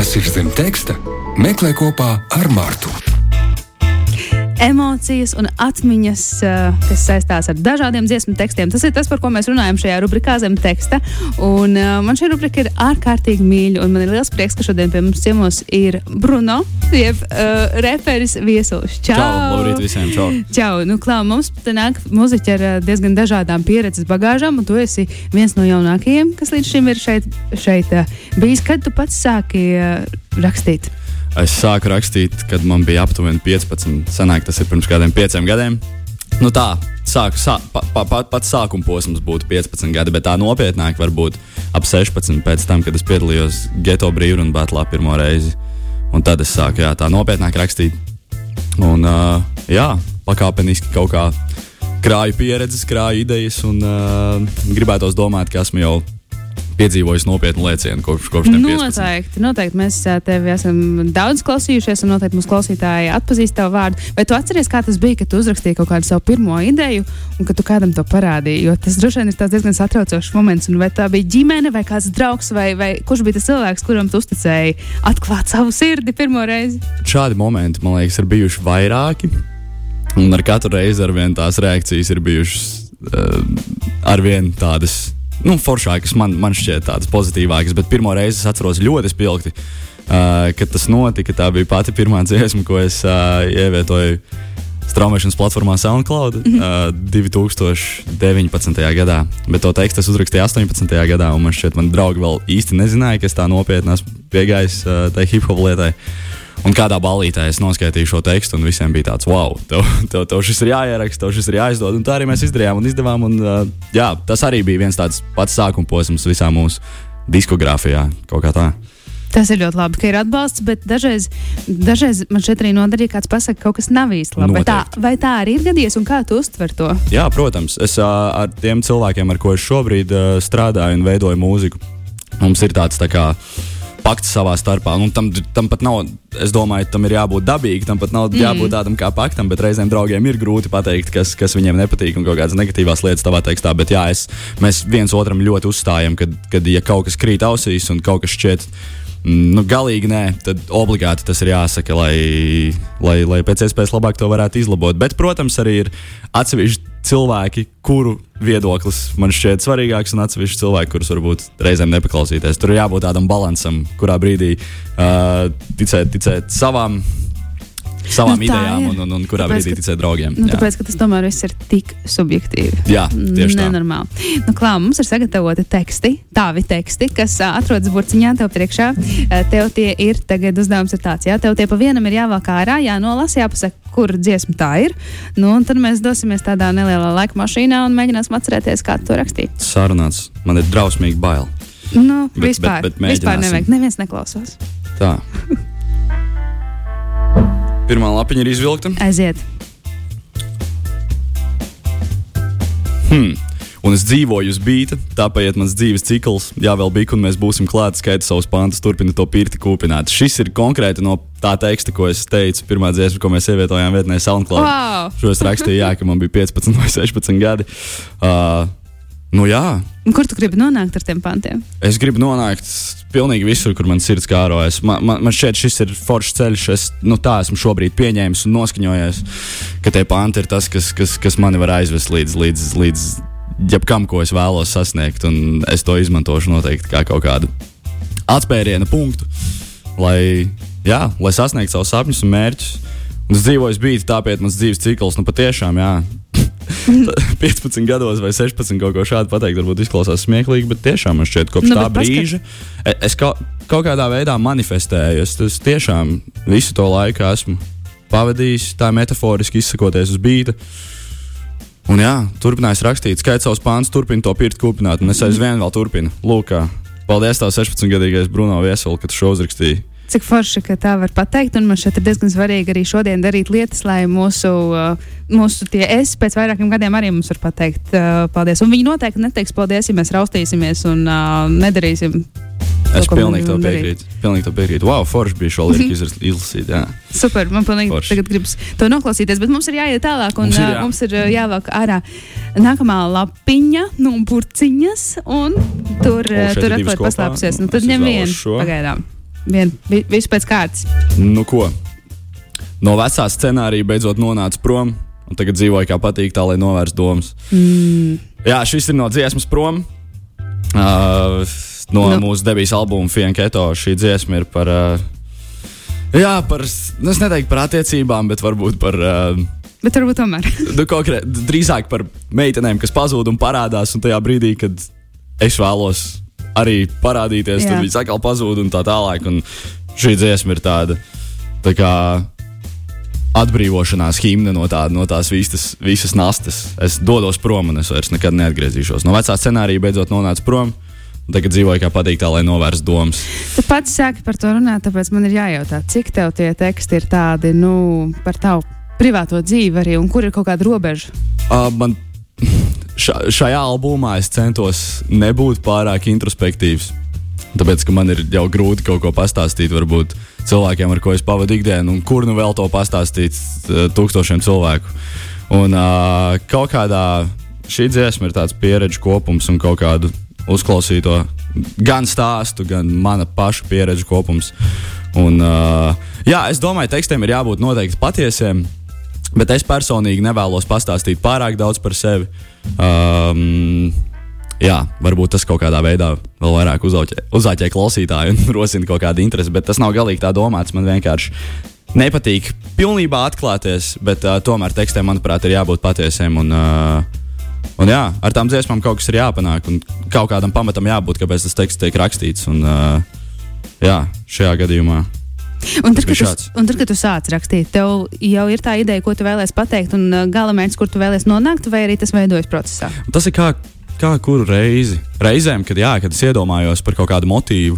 Kas ir zem teksta? Meklē kopā ar Mārtu emocijas un atmiņas, eh, kas saistās ar dažādiem dziesmu tekstiem. Tas ir tas, par ko mēs runājam šajā rubrikā zem teksta. Un, uh, man šī rubrika ir ārkārtīgi mīļa, un man ir liels prieks, ka šodien pie mums ciemos ir Bruno, jeb uh, referis viesulis. Čau! Čau! Labrīt visiem! Čau! Čau! Nu, klā, mums te nāk muziķi ar diezgan dažādām pieredzes bagāžām, un tu esi viens no jaunākajiem, kas līdz šim ir šeit, šeit uh, bijis. Kad tu pats sāki uh, rakstīt? Es sāku rakstīt, kad man bija aptuveni 15. Senāk tas ir pirms kādiem pieciem gadiem. Nu tā, sāku, sā, pa, pa, pa, pats sākuma posms būtu 15 gadi, bet tā nopietnāk var būt ap 16 pēc tam, kad es piedalījos Geto brīvrunu batlā pirmo reizi. Un tad es sāku jā, tā nopietnāk rakstīt. Un uh, jā, pakāpeniski kaut kā krāju pieredzes, krāju idejas un uh, gribētos domāt, ka esmu jau piedzīvojis nopietnu lēcienu kopš, kopš tam. Noteikti, noteikti. Mēs tevi esam daudz klausījušies, un noteikti mūsu klausītāji atpazīst tavu vārdu. Vai tu atceries, kā tas bija, kad tu uzrakstīji kaut kādu savu pirmo ideju, un kad tu kādam to parādīji? Jo tas droši vien ir diezgan satraucošs moments. Vai tā bija ģimene, vai kāds draugs, vai, vai kurš bija tas cilvēks, kuram tu uzticēji atklāt savu sirdi pirmo reizi? Šādi momenti, man liekas, ir bijuši vairāki. Un ar katru reizi ar vien tās reakcijas ir bijušas uh, ar vien tādas nu, foršākas, man, man šķiet tādas pozitīvākas, bet pirmo reizi es atceros ļoti spilgti, uh, kad tas notika. Tā bija pati pirmā dziesma, ko es uh, ievietoju straumēšanas platformā SoundCloud mm -hmm. uh, 2019. gadā. Bet to tekstu es uzrakstīju 18. gadā, un man šķiet, man draugi vēl īsti nezināja, ka es tā nopietni esmu piegājis uh, tai hip hop lietai. Un kādā balītē es noskaitīju šo tekstu, un visiem bija tāds, wow, tev, tev, tev šis ir jāieraksta, tev šis ir jāizdod. Un tā arī mēs izdarījām un izdevām. Un, uh, jā, tas arī bija viens tāds pats sākuma posms visā mūsu diskogrāfijā. Tas ir ļoti labi, ka ir atbalsts, bet dažreiz, dažreiz man šeit arī nodarīja kāds pasakā, ka kaut kas nav īsti labi. Vai tā, vai tā arī ir gadījies, un kā tu uztver to? Jā, protams. Es uh, ar tiem cilvēkiem, ar ko es šobrīd uh, strādāju un veidoju mūziku, mums ir tāds tā kā pakts savā starpā. Nu, tam, tam pat nav, es domāju, tam ir jābūt dabīgam, tam pat nav mm. jābūt tādam kā paktam, bet reizēm draugiem ir grūti pateikt, kas, kas viņiem nepatīk un kādas negatīvas lietas tavā tekstā. Bet jā, es, mēs viens otram ļoti uzstājam, kad, kad ja kaut kas krīt ausīs un kaut kas šķiet. Mm, nu, galīgi nē, tad obligāti tas ir jāsaka, lai, lai, lai pēc iespējas labāk to varētu izlabot. Bet, protams, arī ir atsevišķi cilvēki, kuru viedoklis man šķiet svarīgāks, un atsevišķi cilvēki, kurus varbūt reizēm nepaklausīties. Tur ir jābūt tādam līdzsvaram, kurā brīdī uh, ticēt, ticēt savām savām nu, idejām, un, un, un kurā tāpēc, brīdī ticēt draugiem. Nu, tāpēc, ka tas tomēr viss ir tik subjektīvi. Jā, tieši tā. Nenormāli. Nu, klā, mums ir sagatavoti teksti, tādi teksti, kas atrodas burciņā tev priekšā. Tev tie ir tagad uzdevums ir tāds, jā, tev tie pa vienam ir jāvelk ārā, jānolasa, jāpasaka, kur dziesma tā ir. Nu, un tad mēs dosimies tādā nelielā laika mašīnā un mēģināsim atcerēties, kā to rakstīt. Sarunāts, man ir drausmīgi bail. Nu, bet, vispār, bet, bet vispār nevajag, neviens neklausās. Tā. Pirmā lapiņa ir izvilkta. Aiziet. Hmm. Un es dzīvoju uz bīta, tāpēc mans dzīves cikls, jā, vēl bija, un mēs būsim klāti, skaita savus pantus, turpina to pirti kūpināt. Šis ir konkrēti no tā teksta, ko es teicu, pirmā dziesma, ko mēs ievietojām vietnē SoundCloud. Wow. Šo es rakstīju, jā, ka man bija 15 vai 16 gadi. Uh, Nu, jā. Kur tu gribi nonākt ar tiem pantiem? Es gribu nonākt pilnīgi visur, kur man sirds kārojas. Man, man, man šķiet, šis ir foršs ceļš. Es nu, tā esmu šobrīd pieņēmis un noskaņojies, ka tie panti ir tas, kas, kas, kas mani var aizvest līdz, līdz, līdz jebkam, ko es vēlos sasniegt. Un es to izmantošu noteikti kā kaut kādu atspēriena punktu, lai, jā, lai sasniegtu savus sapņus un mērķus. Un es dzīvoju bīti, tāpēc mans dzīves cikls nu, patiešām, jā, 15 gados vai 16 kaut ko šādu pateikt, varbūt izklausās smieklīgi, bet tiešām man šķiet, kopš nu, tā brīža paskat. E, es kaut, kaut kādā veidā manifestēju. Es, es tiešām visu to laiku esmu pavadījis tā metaforiski izsakoties uz bīta. Un jā, turpinājis rakstīt, skaits savus pāns, turpina to pirkt kūpināt, un es aizvien vēl turpinu. Lūk, paldies tev 16-gadīgais Bruno Vieseli, ka tu šo uzrakstīji cik forši, ka tā var pateikt. Un man šeit ir diezgan svarīgi arī šodien darīt lietas, lai mūsu, uh, mūsu tie es pēc vairākiem gadiem arī mums var pateikt uh, paldies. Un viņi noteikti neteiks paldies, ja mēs raustīsimies un uh, nedarīsim. Es to, pilnīgi to piekrītu. Pilnīgi to piekrītu. Wow, forši bija šo lietu izlasīt. Jā. Super, man pilnīgi forši. tagad gribas to noklausīties, bet mums ir jāiet tālāk un mums ir, jā. mums ir jāvelk ārā nākamā lapiņa, nu, burciņas, un tur, o, tur atklāt paslēpusies. Nu, tad ņem vienu pagaidām. Vien, vi, visu pēc kārtas. Nu, ko? No vecā scenārija beidzot nonāca prom, un tagad dzīvoju kā patīk, tā lai novērstu domas. Mm. Jā, šis ir no dziesmas prom. Uh, no nu. mūsu debijas albuma Fienketo šī dziesma ir par. Uh, jā, par. Nu, es neteiktu par attiecībām, bet varbūt par. Uh, Bet varbūt tomēr. nu, konkrēt, drīzāk par meitenēm, kas pazūd un parādās, un tajā brīdī, kad es vēlos arī parādīties, Jā. tad viņas atkal pazūd un tā tālāk. Un šī dziesma ir tāda tā kā atbrīvošanās himna no, tā, no tās visas, visas nastas. Es dodos prom, un es vairs nekad neatgriezīšos. No vecā scenārija beidzot nonācu prom. Tagad dzīvoju kā patīk, tā lai novērstu domas. Tu pats sāki par to runāt, tāpēc man ir jājautā, cik tev tie teksti ir tādi, nu, par tavu privāto dzīvi arī, un kur ir kaut kāda robeža? Uh, man ša, šajā albumā es centos nebūt pārāk introspektīvs. Tāpēc, ka man ir jau grūti kaut ko pastāstīt, varbūt cilvēkiem, ar ko es pavadu ikdienu, un kur nu vēl to pastāstīt uh, tūkstošiem cilvēku. Un uh, kaut kādā šī dziesma ir tāds pieredžu kopums un kaut kādu uzklausīto gan stāstu, gan mana paša pieredžu kopums. Un, uh, jā, es domāju, tekstiem ir jābūt noteikti patiesiem, bet es personīgi nevēlos pastāstīt pārāk daudz par sevi. Um, jā, varbūt tas kaut kādā veidā vēl vairāk uzāķē klausītāju un rosina kaut kādu interesi, bet tas nav galīgi tā domāts. Man vienkārši nepatīk pilnībā atklāties, bet uh, tomēr tekstiem, manuprāt, ir jābūt patiesiem. Un, uh, un jā, ar tām dziesmām kaut kas ir jāpanāk, un kaut kādam pamatam jābūt, kāpēc tas teksts tiek rakstīts. Un, uh, jā, šajā gadījumā. Un tad, tu, un tad, kad tu sāc rakstīt, tev jau ir tā ideja, ko tu vēlēsies pateikt, un gala mērķis, kur tu vēlēsies nonākt, vai arī tas veidojas procesā? Tas ir kā kā kuru reizi. Reizēm, kad, jā, kad es iedomājos par kaut kādu motīvu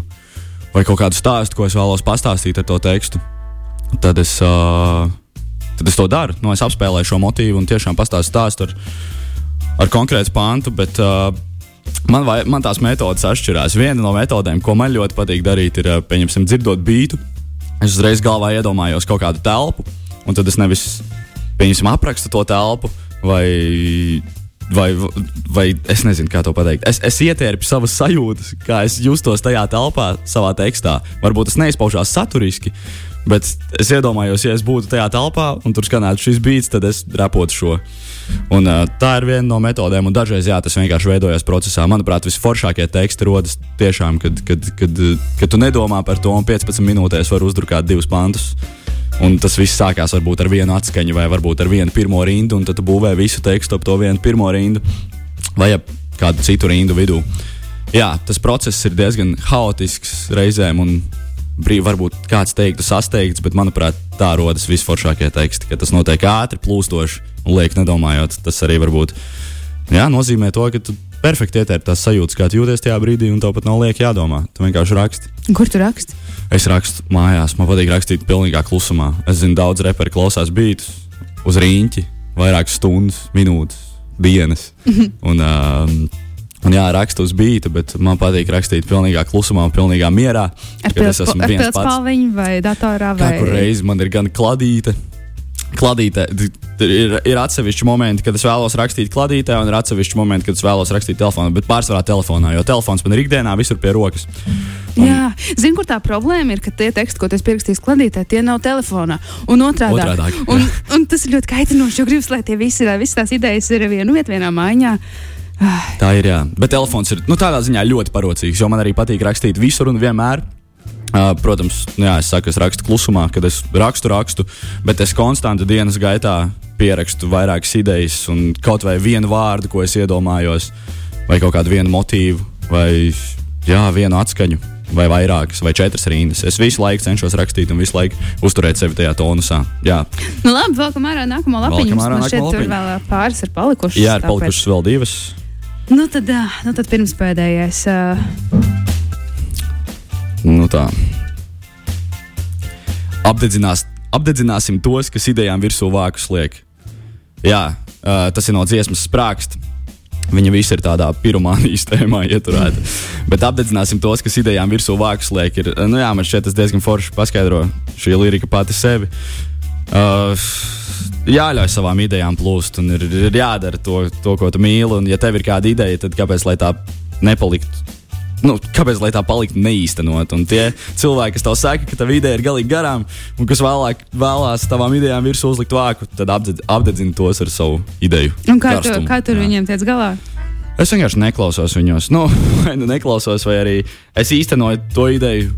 vai kaut kādu stāstu, ko es vēlos pastāstīt ar to tekstu, tad es, uh, tad es to daru. Nu, es apspēlēju šo motīvu un tiešām pastāstu stāstu ar, ar konkrētu pāntu. Bet, uh, Man, vai, man tās metodas atšķirās. Viena no metodēm, ko man ļoti patīk darīt, ir, pieņemsim, dzirdot beidu. Es uzreiz galvā iedomājos kaut kādu telpu, un tad es nevis, pieņemsim, aprakstu to telpu, vai vai, vai es nezinu, kā to pateikt. Es, es ietērpu savas sajūtas, kā es justos tajā telpā, savā tekstā. Varbūt tas neizpaužās saturiski, bet es iedomājos, ja es būtu tajā telpā un tur skanētu šis beats, tad es repotu šo. Un, uh, tā ir viena no metodēm, un dažreiz jā, tas vienkārši veidojas procesā. Manuprāt, visforšākie teksti rodas tiešām, kad, kad, kad, kad tu nedomā par to, un 15 minūtēs var uzdrukāt divus pantus. Un tas viss sākās varbūt ar vienu atskaņu, vai varbūt ar vienu pirmo rindu, un tad būvē visu tekstu ap to vienu pirmo rindu vai ap kādu citu rindu vidū. Jā, tas process ir diezgan haotisks reizēm, un brīvi varbūt kāds teiktu sasteigts, bet manuprāt, tā rodas visforšākie teksti, ka tas notiek ātri, plūstoši un liek nedomājot. Tas arī varbūt jā, nozīmē to, ka tu perfekti ietērpi tās sajūtas, kā jūties tajā brīdī, un tev pat nav liek jādomā. Tu vienkārši raksti. Kur tu raksti? Es rakstu mājās, man patīk rakstīt pilnīgā klusumā. Es zinu, daudz reperi klausās beidus uz rīņķi, vairākas stundas, minūtes, dienas. un, um, un jā, rakstu uz beigta, bet man patīk rakstīt pilnīgā klusumā, pilnīgā mierā. Ar pilspāliņu vai datorā? Vai... Katru reizi man ir gan kladīte, kladītē. Ir, ir atsevišķi momenti, kad es vēlos rakstīt kladītē, un ir atsevišķi momenti, kad es vēlos rakstīt telefonā, bet pārsvarā telefonā, jo telefons man ir ikdienā visur pie rokas. Un... Jā, zinu, kur tā problēma ir, ka tie teksti, ko es pierakstīju kladītē, tie nav telefonā. Un otrādi. Un, un tas ir ļoti kaitinoši, jo gribas, lai tie visi, visas tās idejas ir vienu vietu, vienā mājā. Tā ir, jā. Bet telefons ir nu, tādā ziņā ļoti parocīgs, jo man arī patīk rakstīt visur un vienmēr. Uh, protams, nu jā, es saku, es rakstu klusumā, kad es rakstu, rakstu, bet es konstanti dienas gaitā pierakstu vairākas idejas, un kaut vai vienu vārdu, ko es iedomājos, vai kaut kādu vienu motīvu, vai jā, vienu atskaņu, vai vairākas, vai četras rindas. Es visu laiku cenšos rakstīt un visu laiku uzturēt sevi tajā tonusā. Jā, nu, labi, vēlkam ārā nākamo lapiņu. Mums šeit tur vēl pāris ir palikušas. Jā, ir palikušas vēl divas. Nu tad, nu tad pirms pēdējais. Uh... Nu tā. Apdedzinās, apdedzināsim tos, kas idejām virsū vākus liek. Jā, tas ir no dziesmas sprākst. Viņa visi ir tādā pirmānijas tēmā ieturēta. Bet apdedzināsim tos, kas idejām virsū vākus liek. Ir, nu jā, man šķiet, tas diezgan forši paskaidro šī lirika pati sevi. Uh, jāļauj savām idejām plūst, un ir, ir jādara to, to, ko tu mīli. Un, ja tev ir kāda ideja, tad kāpēc tā nepaliktu nu, kāpēc lai tā paliktu neīstenot? Un tie cilvēki, kas tev saka, ka tava ideja ir galīgi garām, un kas vēlāk vēlās tavām idejām virsū uzlikt vāku, tad apdedz, apdedzina tos ar savu ideju. Un kā, tu, karstumu. kā tur Jā. viņiem tiec galā? Es vienkārši neklausos viņos. Nu, vai nu neklausos, vai arī es īstenoju to ideju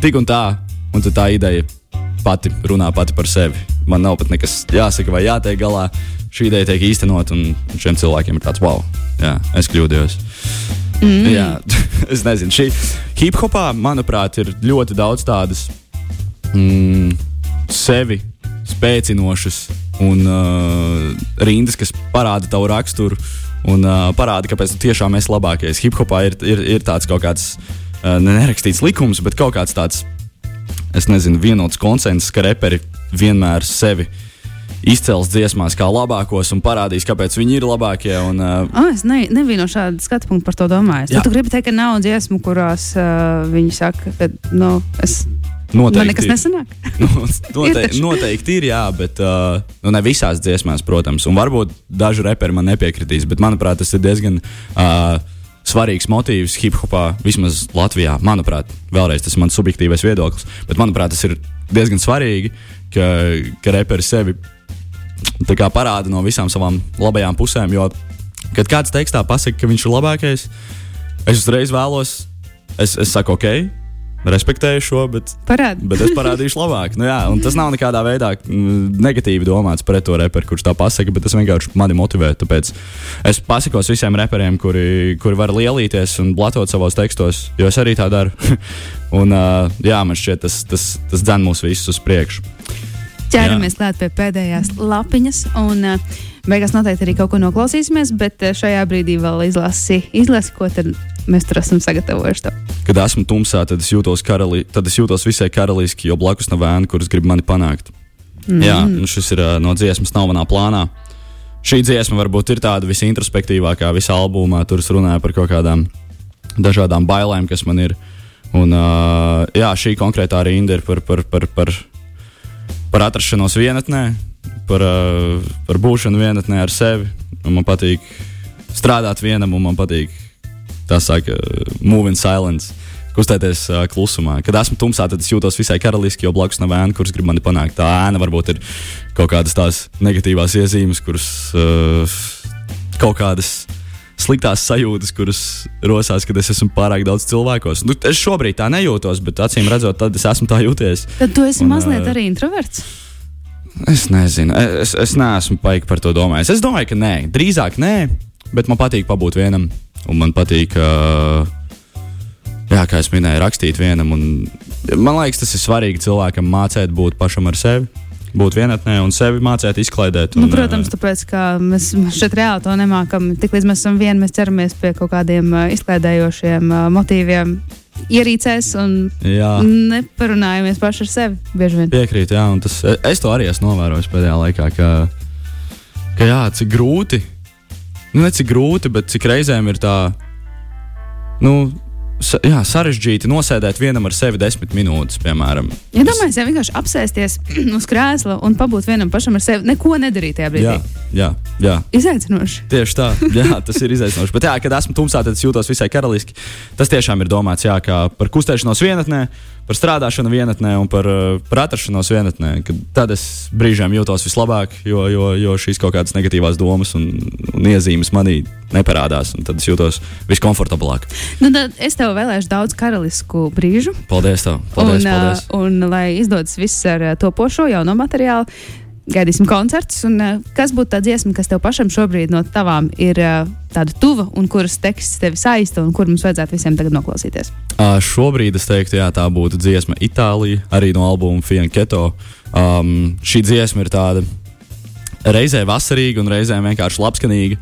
tik un tā, un tad tā ideja pati runā pati par sevi. Man nav pat nekas jāsaka vai jātiek galā. Šī ideja tiek īstenot, un šiem cilvēkiem ir tāds wow, jā, es kļūdījos. Mm. Jā, es nezinu, šī hip hopā, manuprāt, ir ļoti daudz tādas mm, sevi spēcinošas un uh, rindas, kas parāda tavu raksturu un uh, parāda, kāpēc tu tiešām esi labākais. Hip hopā ir, ir, ir tāds kaut kāds uh, nerakstīts likums, bet kaut kāds tāds, es nezinu, vienots konsensus, ka reperi vienmēr sevi izcels dziesmās kā labākos un parādīs, kāpēc viņi ir labākie. Un, uh, Oh, es ne, nebiju no šāda skatu punkta par to domājis. Tad tu gribi teikt, ka nav dziesmu, kurās uh, viņi saka, ka nu, es, man Noteikti. nekas nesanāk. Nu, noteikti, noteikti ir, jā, bet uh, nu, ne visās dziesmās, protams. Un varbūt daži reperi man nepiekritīs, bet manuprāt, tas ir diezgan uh, svarīgs motīvs hip hopā, vismaz Latvijā. Manuprāt, vēlreiz tas ir mans subjektīvais viedoklis, bet manuprāt, tas ir diezgan svarīgi, ka, ka reperi sevi parāda no visām savām labajām pusēm. Jo, kad kāds tekstā pasakā, ka viņš ir labākais, es uzreiz vēlos, es, es saku, ok, respektēju šo, bet Parādi. Bet es parādīšu labāk. Nu, jā, tas nav nekādā veidā mm, negatīvi domāts pret to reperu, kurš tā pasakā, bet tas vienkārši mani motivē. Tāpēc es pasakos visiem reperiem, kuri, kuri var lielīties un blatot savos tekstos, jo es arī tā daru. un, uh, jā, man šķiet, tas, tas, tas dzen mūs visus uz priekšu. Ķeramies klāt pie pēdējās lapiņas. Un, uh, Beigās noteikti arī kaut ko noklausīsimies, bet šajā brīdī vēl izlasi, izlasi ko tad mēs tur esam sagatavojuši. Tev. Kad esmu tumsā, tad es jūtos, karali, tad es jūtos visai karaliski, jo blakus nav vēna, kuras grib mani panākt. Mm. Jā, un šis ir no dziesmas nav manā plānā. Šī dziesma varbūt ir tāda visintrospektīvākā visā albumā. Tur es runāju par kaut kādām dažādām bailēm, kas man ir. Un, uh, jā, šī konkrētā rinda ir par, par, par, par, par atrašanos vienatnē, par, uh, par būšanu vienatnē ar sevi. Un man patīk strādāt vienam, un man patīk tā saka, move in silence. Kustēties uh, klusumā. Kad esmu tumsā, tad es jūtos visai karaliski, jo blakus nav ēna, kuras grib mani panākt. Tā ēna varbūt ir kaut kādas tās negatīvās iezīmes, kuras uh, kaut kādas sliktās sajūtas, kuras rosās, kad es esmu pārāk daudz cilvēkos. Nu, es šobrīd tā nejūtos, bet acīm redzot, tad es esmu tā jūties. Tad tu esi Un, mazliet arī introverts. Es nezinu, es, es neesmu paigi par to domājis. Es domāju, ka nē, drīzāk nē, bet man patīk pabūt vienam. Un man patīk, jā, kā jau minēju, rakstīt vienam. Un, man liekas, tas ir svarīgi cilvēkam mācīt būt pašam ar sevi, būt vienatnē un sevi mācīt izklaidēt. Nu, un, protams, tāpēc, ka mēs šeit reāli to nemākam. Tiklīdz mēs esam vieni, mēs ķeramies pie kaut kādiem izklaidējošiem motīviem, ierīcēs un Jā. neparunājamies paši ar sevi. Bieži vien. Piekrīt, jā, un tas, es to arī esmu novērojis pēdējā laikā, ka, ka jā, cik grūti, nu, ne cik grūti, bet cik reizēm ir tā, nu, sa, jā, sarežģīti nosēdēt vienam ar sevi desmit minūtes, piemēram. Ja domāju, ja vienkārši apsēsties uz krēsla un pabūt vienam pašam ar sevi, neko nedarīt tajā brīdī. Jā, jā, jā. Izaicinoši. Tieši tā, jā, tas ir izaicinoši. Bet, jā, kad esmu tumsā, tad es jūtos visai karaliski. Tas tiešām ir domāts jā, kā par kustēšanos vienatnē, par strādāšanu vienatnē un par, uh, par atrašanos vienatnē. Tad es brīžiem jūtos vislabāk, jo, jo, jo šīs kaut kādas negatīvās domas un, un iezīmes manī neparādās. un Tad es jūtos viskomfortablāk. Nu, es tev vēlēšu daudz karalisku brīžu. Paldies! Tev. Paldies! un, paldies. uh, un lai izdodas viss ar uh, topošo jauno materiālu, gaidīsim koncertus. Un, uh, kas būtu tā dziesma, kas tev pašam šobrīd no tavām ir uh, tāda tuva un kuras teksts tevi saista un kur mums vajadzētu visiem tagad noklausīties? Uh, šobrīd es teiktu, jā, tā būtu dziesma Itālija, arī no albuma Fianketo. Um, šī dziesma ir tāda reizē vasarīga un reizē vienkārši labskanīga.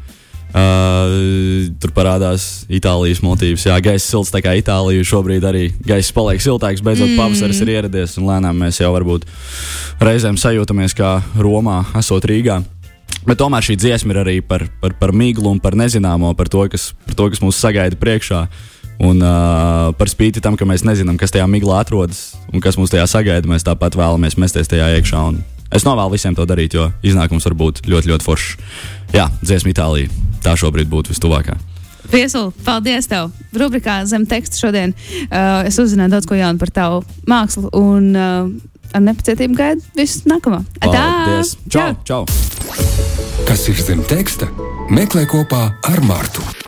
Uh, tur parādās Itālijas motīvs. Jā, gaisa silts tā kā Itālija. Šobrīd arī gaisa paliek siltāks. Beidzot, mm. pavasaris ir ieradies un lēnām mēs jau varbūt reizēm sajūtamies kā Romā, esot Rīgā. Bet tomēr šī dziesma ir arī par, par, par miglu un par nezināmo, par to, kas, par to, kas mūs sagaida priekšā. Un uh, par spīti tam, ka mēs nezinām, kas tajā miglā atrodas un kas mūs tajā sagaida, mēs tāpat vēlamies mesties tajā iekšā. Un es novēlu visiem to darīt, jo iznākums var būt ļoti, ļoti foršs. Jā, dziesma Itālija. Tā šobrīd būtu vistuvākā. Viesuli, paldies tev! Rubrikā zem teksta šodien uh, es uzzināju daudz ko jaunu par tavu mākslu un uh, ar nepacietību gaidu visu nākamo. Paldies! Čau! čau. Kas ir zem teksta? Meklē kopā ar Mārtu.